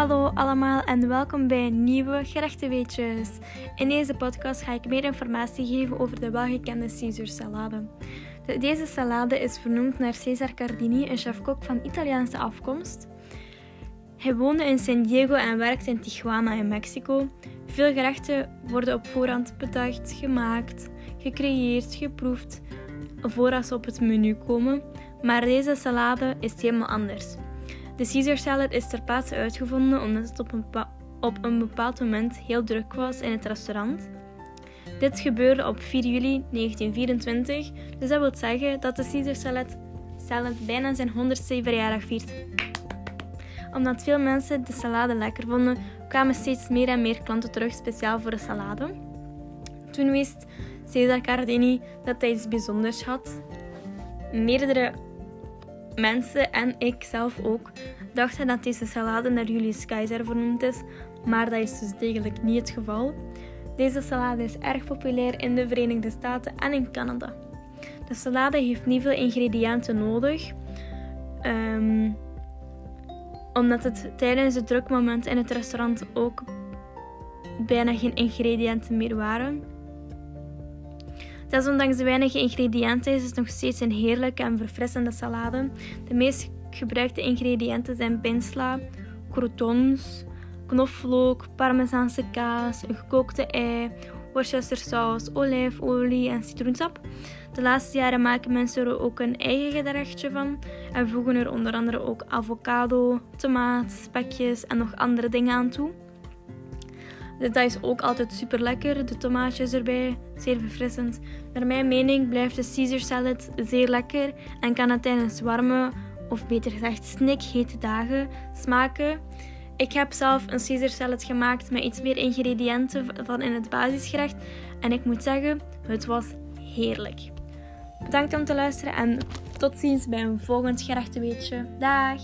Hallo allemaal en welkom bij nieuwe gerechtenweetjes. In deze podcast ga ik meer informatie geven over de welgekende Caesar salade. Deze salade is vernoemd naar Cesar Cardini, een chef-kok van Italiaanse afkomst. Hij woonde in San Diego en werkte in Tijuana in Mexico. Veel gerechten worden op voorhand bedacht, gemaakt, gecreëerd, geproefd, voordat ze op het menu komen. Maar deze salade is helemaal anders. De Caesar salad is ter plaatse uitgevonden omdat het op een, op een bepaald moment heel druk was in het restaurant. Dit gebeurde op 4 juli 1924, dus dat wil zeggen dat de Caesar salad, salad bijna zijn 107 verjaardag viert. Omdat veel mensen de salade lekker vonden, kwamen steeds meer en meer klanten terug speciaal voor de salade. Toen wist Cesar Cardini dat hij iets bijzonders had. Meerdere mensen en ik zelf ook dachten dat deze salade naar Julius Keizer vernoemd is, maar dat is dus degelijk niet het geval. Deze salade is erg populair in de Verenigde Staten en in Canada. De salade heeft niet veel ingrediënten nodig, um, omdat het tijdens het drukmoment in het restaurant ook bijna geen ingrediënten meer waren. Desondanks de weinige ingrediënten is het nog steeds een heerlijke en verfrissende salade. De meest gebruikte ingrediënten zijn pinsla, croutons, knoflook, parmezaanse kaas, een gekookte ei, worcestersaus, olijfolie en citroensap. De laatste jaren maken mensen er ook een eigen gerechtje van en voegen er onder andere ook avocado, tomaat, spekjes en nog andere dingen aan toe. Dat is ook altijd super lekker, de tomaatjes erbij, zeer verfrissend. Naar mijn mening blijft de Caesar salad zeer lekker en kan het tijdens warme, of beter gezegd snikhete dagen smaken. Ik heb zelf een Caesar salad gemaakt met iets meer ingrediënten van in het basisgerecht en ik moet zeggen, het was heerlijk. Bedankt om te luisteren en tot ziens bij een volgend gerechtenweetje. Dag!